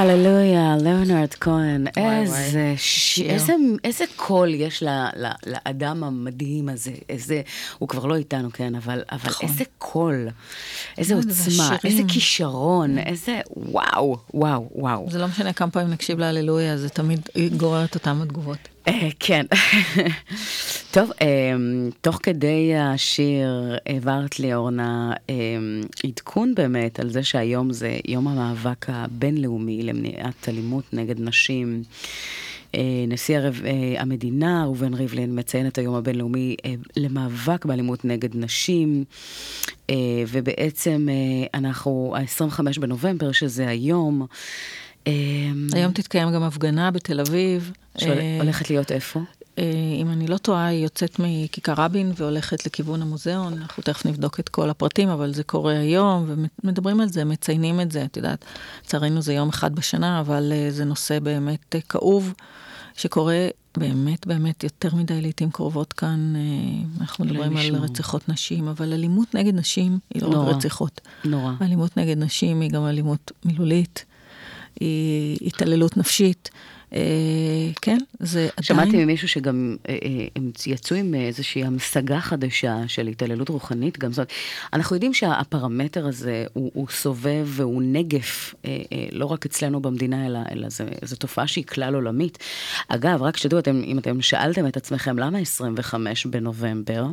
הללויה, ליאונרד כהן, איזה, וואי, ש... שיר. איזה, איזה קול יש ל, ל, לאדם המדהים הזה, איזה, הוא כבר לא איתנו, כן, אבל, אבל נכון. איזה קול, איזה מאוד, עוצמה, והשירים. איזה כישרון, איזה, וואו, וואו, וואו. זה לא משנה כמה פעמים נקשיב להללויה, זה תמיד גורר את אותן התגובות. אה, כן. טוב, אה, תוך כדי השיר העברת לי, אורנה, אה, עדכון באמת על זה שהיום זה יום המאבק הבינלאומי למניעת אלימות נגד נשים. נשיא הרב, המדינה, ראובן ריבלין, מציין את היום הבינלאומי למאבק באלימות נגד נשים, ובעצם אנחנו, ה-25 בנובמבר, שזה היום, היום תתקיים גם הפגנה בתל אביב. אה, שהולכת להיות איפה? אה, אם אני לא טועה, היא יוצאת מכיכר רבין והולכת לכיוון המוזיאון. אנחנו תכף נבדוק את כל הפרטים, אבל זה קורה היום, ומדברים על זה, מציינים את זה. את יודעת, לצערנו זה יום אחד בשנה, אבל אה, זה נושא באמת אה, כאוב, שקורה באמת באמת יותר מדי לעיתים קרובות כאן. אה, אנחנו מדברים על. רציחות נשים, אבל אלימות נגד נשים היא לא. רק רציחות. נורא. אלימות נגד נשים היא גם אלימות מילולית, התעללות נפשית. אה, כן, זה עדיין... שמעתי ממישהו שגם אה, אה, הם יצאו עם איזושהי המשגה חדשה של התעללות רוחנית, גם זאת. אנחנו יודעים שהפרמטר הזה הוא, הוא סובב והוא נגף, לא רק אצלנו במדינה, אלא, אלא זו תופעה שהיא כלל עולמית. אגב, רק שתדעו, אתם, אם אתם שאלתם את עצמכם למה 25 בנובמבר,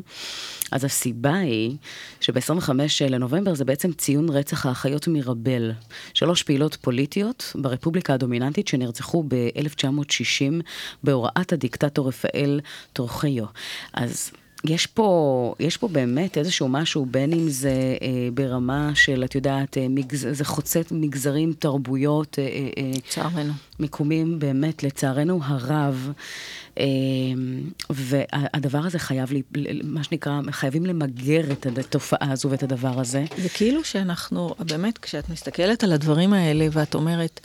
אז הסיבה היא שב-25 לנובמבר זה בעצם ציון רצח האחיות מרבל. שלוש פעילות פוליטיות ברפובליקה הדומיננטית שנרצחו ב-1960 בהוראת הדיקטטור רפאל טורחיו. אז... יש פה, יש פה באמת איזשהו משהו, בין אם זה אה, ברמה של, את יודעת, אה, מגז, זה חוצה מגזרים, תרבויות, אה, אה, אה, לצערנו. מיקומים באמת, לצערנו הרב, אה, והדבר הזה חייב, לי, מה שנקרא, חייבים למגר את התופעה הזו ואת הדבר הזה. זה כאילו שאנחנו, באמת, כשאת מסתכלת על הדברים האלה ואת אומרת,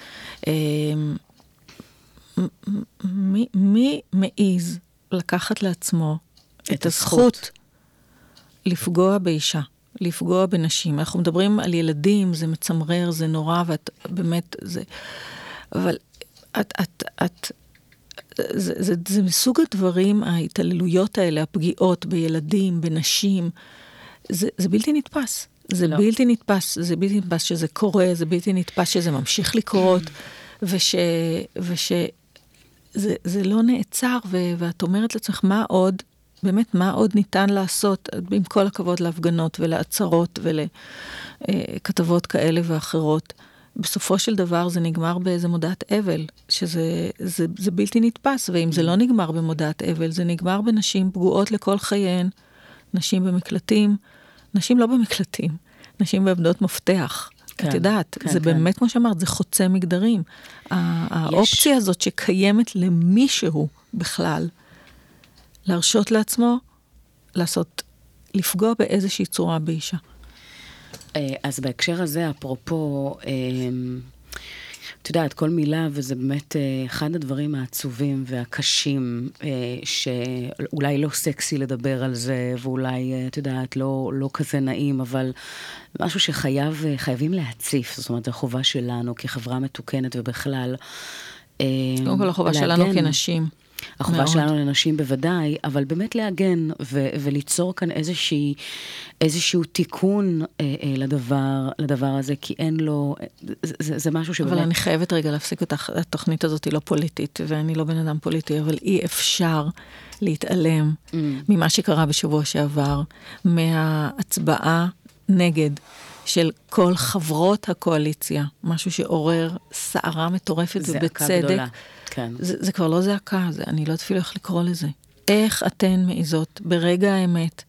אה, מי, מי מעז לקחת לעצמו את, את הזכות הזכות. לפגוע באישה, לפגוע בנשים? אנחנו מדברים על ילדים, זה מצמרר, זה נורא, ואת באמת, זה... אבל את, את, את, זה, זה, זה מסוג הדברים, ההתעללויות האלה, הפגיעות בילדים, בנשים, זה, זה בלתי נתפס. זה לא. לא. בלתי נתפס, זה בלתי נתפס שזה קורה, זה בלתי נתפס שזה ממשיך לקרות, וש... וש זה, זה לא נעצר, ו, ואת אומרת לעצמך, מה עוד, באמת, מה עוד ניתן לעשות, עם כל הכבוד להפגנות ולעצרות ולכתבות כאלה ואחרות. בסופו של דבר זה נגמר באיזה מודעת אבל, שזה זה, זה בלתי נתפס, ואם זה לא נגמר במודעת אבל, זה נגמר בנשים פגועות לכל חייהן, נשים במקלטים, נשים לא במקלטים, נשים בעמדות מפתח. כן, את יודעת, כן, זה כן. באמת, כמו שאמרת, זה חוצה מגדרים. ה- האופציה הזאת שקיימת למישהו בכלל, להרשות לעצמו לעשות, לפגוע באיזושהי צורה באישה. אה, אז בהקשר הזה, אפרופו, אה, את יודעת, כל מילה, וזה באמת אה, אחד הדברים העצובים והקשים, אה, שאולי לא סקסי לדבר על זה, ואולי, אה, את יודעת, לא, לא כזה נעים, אבל משהו שחייב, אה, חייבים להציף, זאת אומרת, זו חובה שלנו כחברה מתוקנת ובכלל. קודם כל, החובה שלנו. כנשים. החובה מאוד. שלנו לנשים בוודאי, אבל באמת להגן ו- וליצור כאן איזושהי, איזשהו תיקון אה, אה, לדבר, לדבר הזה, כי אין לו, זה, זה, זה משהו שבאמת... אבל אני חייבת רגע להפסיק אותך, התוכנית הזאת היא לא פוליטית, ואני לא בן אדם פוליטי, אבל אי אפשר להתעלם Mm. ממה שקרה בשבוע שעבר, מההצבעה נגד של כל חברות הקואליציה, משהו שעורר סערה מטורפת זעקה ובצדק. גדולה, כן. זה, זה כבר לא זעקה, זה, אני לא יודעת אפילו איך לקרוא לזה. איך אתן מעיזות ברגע האמת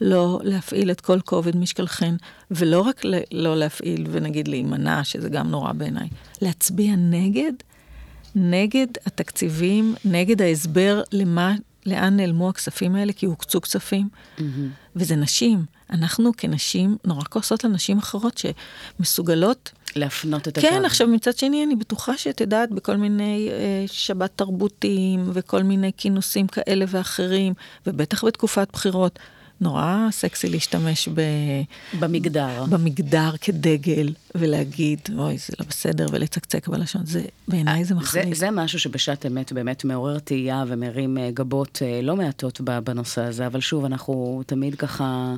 לא להפעיל את כל כובד משקלכן, ולא רק ל- לא להפעיל ונגיד להימנע, שזה גם נורא בעיניי, להצביע נגד, נגד התקציבים, נגד ההסבר למה, לאן נעלמו הכספים האלה, כי הוקצו כספים. וזה נשים. אנחנו כנשים נורא כועסות על נשים אחרות שמסוגלות להפנות את כן, הגב. עכשיו מצד שני, אני בטוחה שאת יודעת, בכל מיני אה, שבת תרבותיים וכל מיני כינוסים כאלה ואחרים, ובטח בתקופת בחירות, נורא סקסי להשתמש ב... במגדר. במגדר כדגל, ולהגיד, אוי, זה לא בסדר, ולצקצק בלשון. זה, בעיניי זה זה, מחריד. זה משהו שבשעת אמת באמת מעורר תהייה ומרים אה, גבות אה, לא מעטות בנושא הזה, אבל שוב, אנחנו תמיד ככה...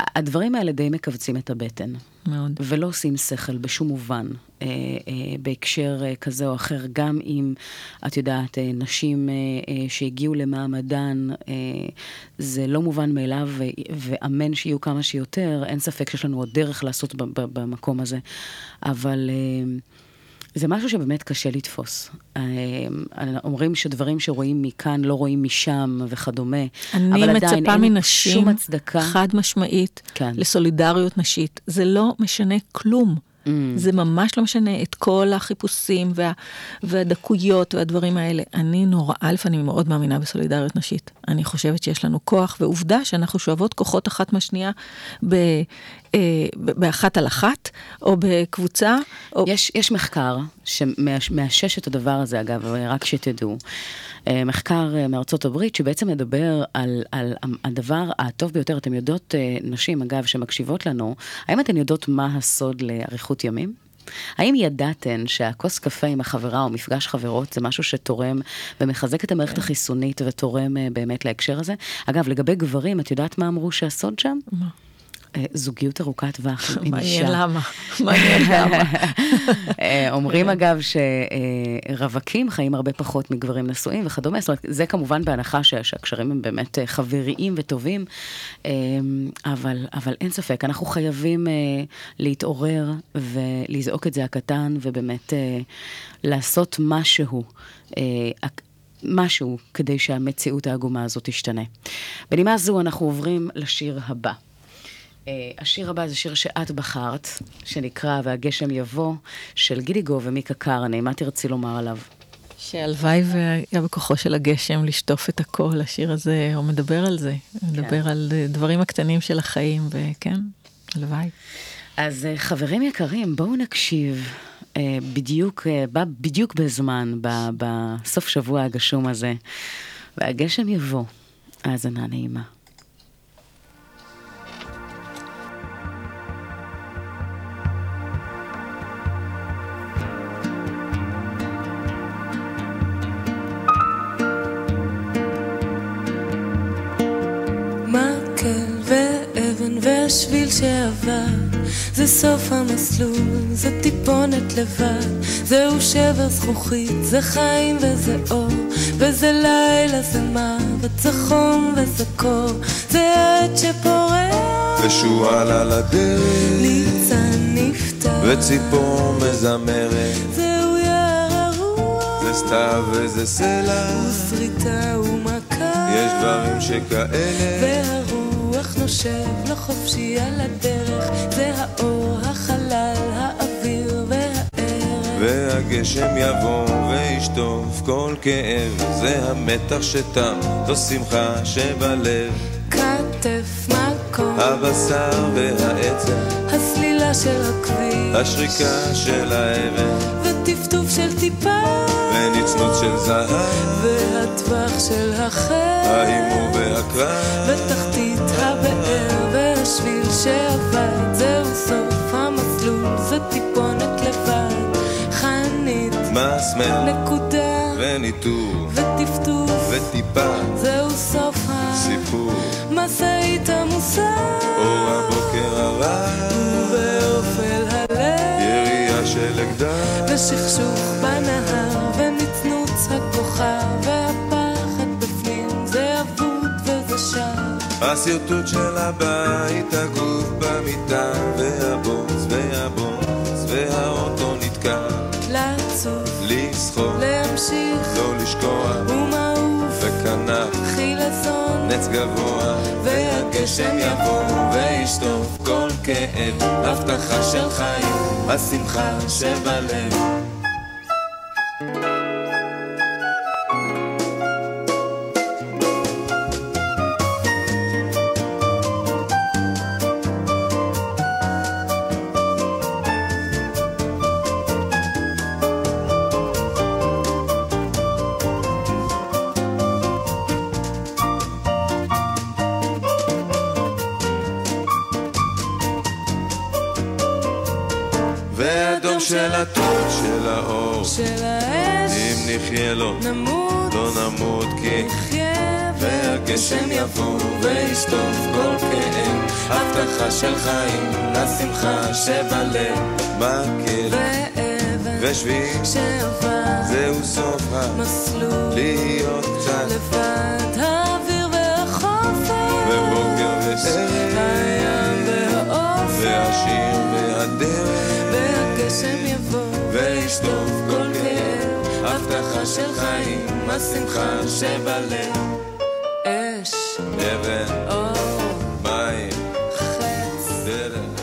הדברים האלה די מכווצים את הבטן. מאוד. ולא עושים שכל בשום מובן, אה, אה, בהקשר אה, כזה או אחר, גם אם, את יודעת, אה, נשים אה, אה, שהגיעו למעמדן, אה, זה לא מובן מאליו, ו- ואמן שיהיו כמה שיותר, אין ספק שיש לנו עוד דרך לעשות במקום הזה, אבל... אה, זה משהו שבאמת קשה לתפוס. אה, אומרים שדברים שרואים מכאן לא רואים משם וכדומה, אני אבל עדיין מצפה אין מנשים, שום הצדקה. חד משמעית, כן. לסולידריות נשית. זה לא משנה כלום. Mm. זה ממש לא משנה את כל החיפושים וה, והדקויות והדברים האלה. אני נורא, א', אני מאוד מאמינה בסולידריות נשית. אני חושבת שיש לנו כוח, ועובדה שאנחנו שואבות כוחות אחת מהשנייה ב- באחת על אחת, או בקבוצה, או... יש, יש מחקר שמאשש את הדבר הזה, אגב, רק שתדעו. אה, מחקר אה, מארצות הברית שבעצם מדבר על, על הדבר הטוב ביותר. אתם יודעות, אה, נשים, אגב, שמקשיבות לנו, האם אתן יודעות מה הסוד לאריכות ימים? האם ידעתן שהכוס קפה עם החברה או מפגש חברות זה משהו שתורם ומחזק את המערכת החיסונית ותורם אה, באמת להקשר הזה? אגב, לגבי גברים, את יודעת מה אמרו שהסוד שם? מה? זוגיות ארוכת טווח עם אישה. מעניין למה. מעניין למה. אה, אומרים אגב שרווקים חיים הרבה פחות מגברים נשואים וכדומה, זאת אומרת, זה כמובן בהנחה שה- שהקשרים הם באמת אה, חבריים וטובים, אה, אבל, אבל אין ספק, אנחנו חייבים להתעורר ולזעוק את זעקתן ובאמת אה, לעשות משהו. משהו כדי שהמציאות העגומה הזאת תשתנה. בנימה זו אנחנו עוברים לשיר הבא. Uh, השיר הבא זה שיר שאת בחרת, שנקרא "והגשם יבוא", של גידיגו ומיקה קרני. מה תרצי לומר עליו? שהלוואי והיה בכוחו של הגשם לשטוף את הכל, השיר הזה, הוא מדבר על זה. הוא מדבר על אה, דברים הקטנים של החיים, וכן, הלוואי. אז uh, חברים יקרים, בואו נקשיב. בדיוק, בא בדיוק בזמן, בסוף שבוע הגשום הזה. והגשם יבוא. האזנה נעימה. ואבן והשביל שעבר זה סוף המסלול, זה טיפונת לבד. זהו שבר זכוכית, זה חיים וזה אור. וזה לילה, זה מוות, זה חום וזה קור. זה עד שפורח. ושועל על הדרך, ליצן נפתח. וציפור מזמרת, זהו יער הרוח. זה סתיו וזה סלע, ושריטה ומכה. יש דברים שכאלה, והרוח נושב לו חופשי על הדרך זה האור, החלל, האוויר והערך. והגשם יבוא וישטוף כל כאב, זה המתח שתם, זו שמחה שבלב, כתף מקום. הבשר והעצם, הסלילה של הכביש. השריקה של האבן, וטפטוף של טיפה ונצנוץ של זהב, והטווח של החל ההימור והקרב, בתחתית הבאר והשביל שעבד זהו סוף המסלול זה טיפונת לבד. חנית מסמר נקודה. וניטור וטפטוף. וטיפה, זהו סוף סיפור, המשאית עמוסה אור הבוקר הרע, ובאופל הלב. ירייה של אקדח, ושכשוך השרטוט של הבית, הגוף במיטה, והבוץ והבוץ, והאוטו נתקע, לצוף, לסחור, להמשיך לא לשכוח, ומעוף וכנף, חילזון נץ גבוה, והגשם יבוא וישטוף כל כאב, הבטחה של חיים, השמחה שבלב. נחיה, והגשם יבוא וישטוף כל כאב, הבטחה של חיים לשמחה שבלב, ואבן ושביל, שעבר, זהו סוף מסלול, להיות קצת, לבד האוויר והחופש, ובוקר וסרט, הים והאופק, והשיר והדרך, והגשם יבוא, וישטוף כל כאב, הבטחה של חיים, השמחה שבלב, אש, אבן, אור, מים, חץ, דרך.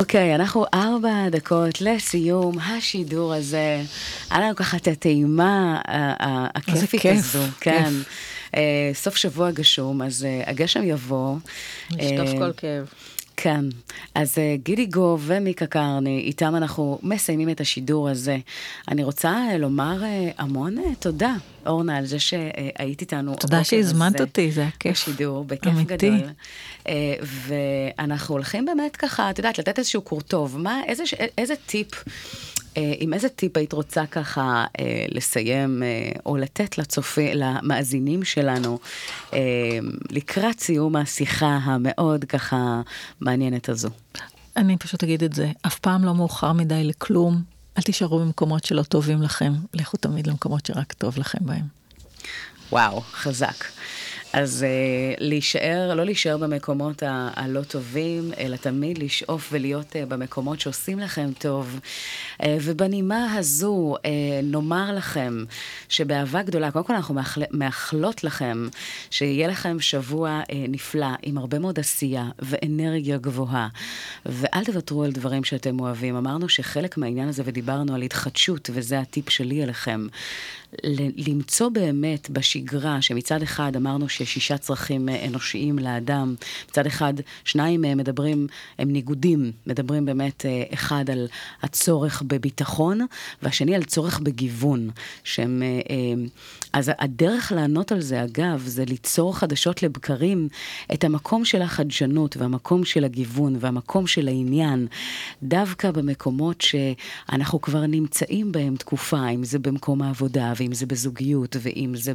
אוקיי, אנחנו ארבע דקות לסיום השידור הזה. היה לנו ככה את הטעימה ה- ה- הכיפית הזו. כן. אה, סוף שבוע גשום, אז אה, הגשם יבוא. לשטוף אה, כל כאב. כן, אז אה, גידי גו ומיקה קרני, איתם אנחנו מסיימים את השידור הזה. אני רוצה אה, לומר אה, המון תודה, אורנה, על זה שהיית איתנו. תודה שהזמנת אותי, זה היה כיף. בשידור, בכיף אמיתי. גדול. ואנחנו הולכים באמת ככה, את יודעת, לתת איזשהו קורטוב. מה, איזה, איזה טיפ, עם איזה טיפ היית רוצה ככה אה, לסיים, אה, או לתת לצופי, למאזינים שלנו, אה, לקראת סיום השיחה המאוד ככה מעניינת הזו? אני פשוט אגיד את זה, אף פעם לא מאוחר מדי לכלום. אל תישארו במקומות שלא טובים לכם, לכו תמיד למקומות שרק טוב לכם בהם. וואו, חזק. אז uh, להישאר, לא להישאר במקומות ה- הלא טובים, אלא תמיד לשאוף ולהיות uh, במקומות שעושים לכם טוב. Uh, ובנימה הזו, uh, נאמר לכם שבאהבה גדולה, קודם כל אנחנו מאחל, מאחלות לכם שיהיה לכם שבוע uh, נפלא, עם הרבה מאוד עשייה ואנרגיה גבוהה. ואל תוותרו על דברים שאתם אוהבים. אמרנו שחלק מהעניין הזה, ודיברנו על התחדשות, וזה הטיפ שלי אליכם. ל- למצוא באמת בשגרה, שמצד אחד אמרנו שיש שישה צרכים אה, אנושיים לאדם, מצד אחד שניים מהם מדברים, הם ניגודים, מדברים באמת אה, אחד על הצורך בביטחון, והשני על צורך בגיוון, שהם... אה, אה, אז הדרך לענות על זה, אגב, זה ליצור חדשות לבקרים את המקום של החדשנות והמקום של הגיוון והמקום של העניין, דווקא במקומות שאנחנו כבר נמצאים בהם תקופה, אם זה במקום העבודה, ואם זה בזוגיות, ואם זה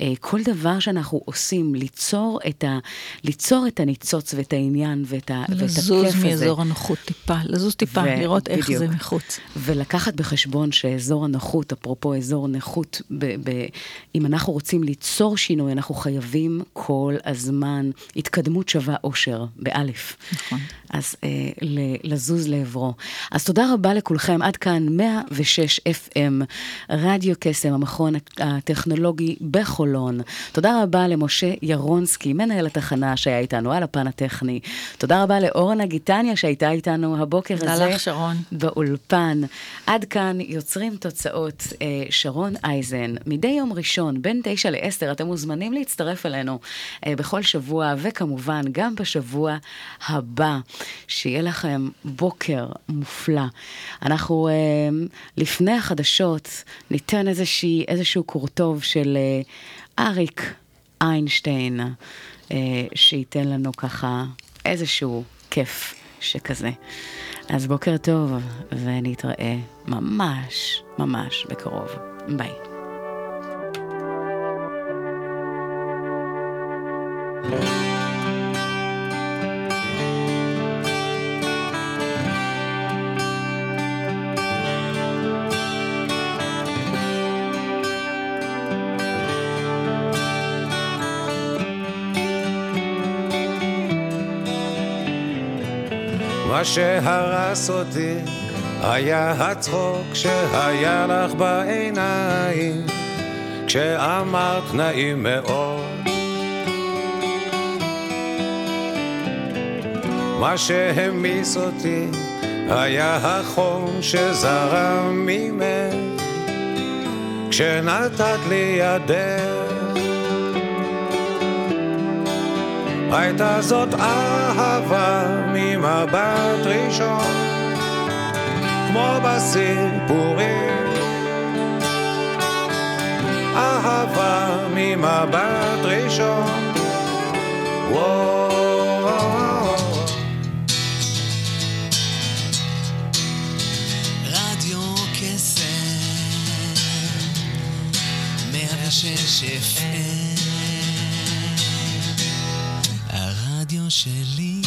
בכל דבר שאנחנו עושים, ליצור את, ה, ליצור את הניצוץ ואת העניין ואת, ה, ואת הכיף הזה. לזוז מאזור הנוחות טיפה, לזוז טיפה, ו- לראות איך בדיוק. זה מחוץ. ולקחת בחשבון שאזור הנוחות, אפרופו אזור נכות, ב- ב- אם אנחנו רוצים ליצור שינוי, אנחנו חייבים כל הזמן התקדמות שווה אושר, באלף. נכון. אז אה, ל- לזוז לעברו. אז תודה רבה לכולכם, עד כאן 106 FM, רדיו קסם, המכון הטכנולוגי בחולון. תודה רבה למשה ירונסקי, מנהל התחנה שהיה איתנו על הפן הטכני. תודה רבה לאורנה גיטניה שהייתה איתנו הבוקר תודה הזה. לך, שרון. באולפן. עד כאן יוצרים תוצאות אה, שרון אייזן. מדי יום ראשון, בין תשע לעשר, אתם מוזמנים להצטרף אלינו אה, בכל שבוע, וכמובן גם בשבוע הבא. שיהיה לכם בוקר מופלא. אנחנו אה, לפני החדשות ניתן איזושהי, איזשהו קורטוב של אריק איינשטיין, אה, שייתן לנו ככה איזשהו כיף שכזה. אז בוקר טוב, ונתראה ממש ממש בקרוב. ביי. מה שהרס אותי היה הצחוק שהיה לך בעיניים כשאמרת נעים מאוד. מה שהמיס אותי היה החום שזרם ממך כשנתת לי ידך. הייתה זאת אהבה ממבט ראשון, כמו בסיפורים. אהבה ממבט ראשון, וואו. רדיו קסם, מאה שש אפס שלי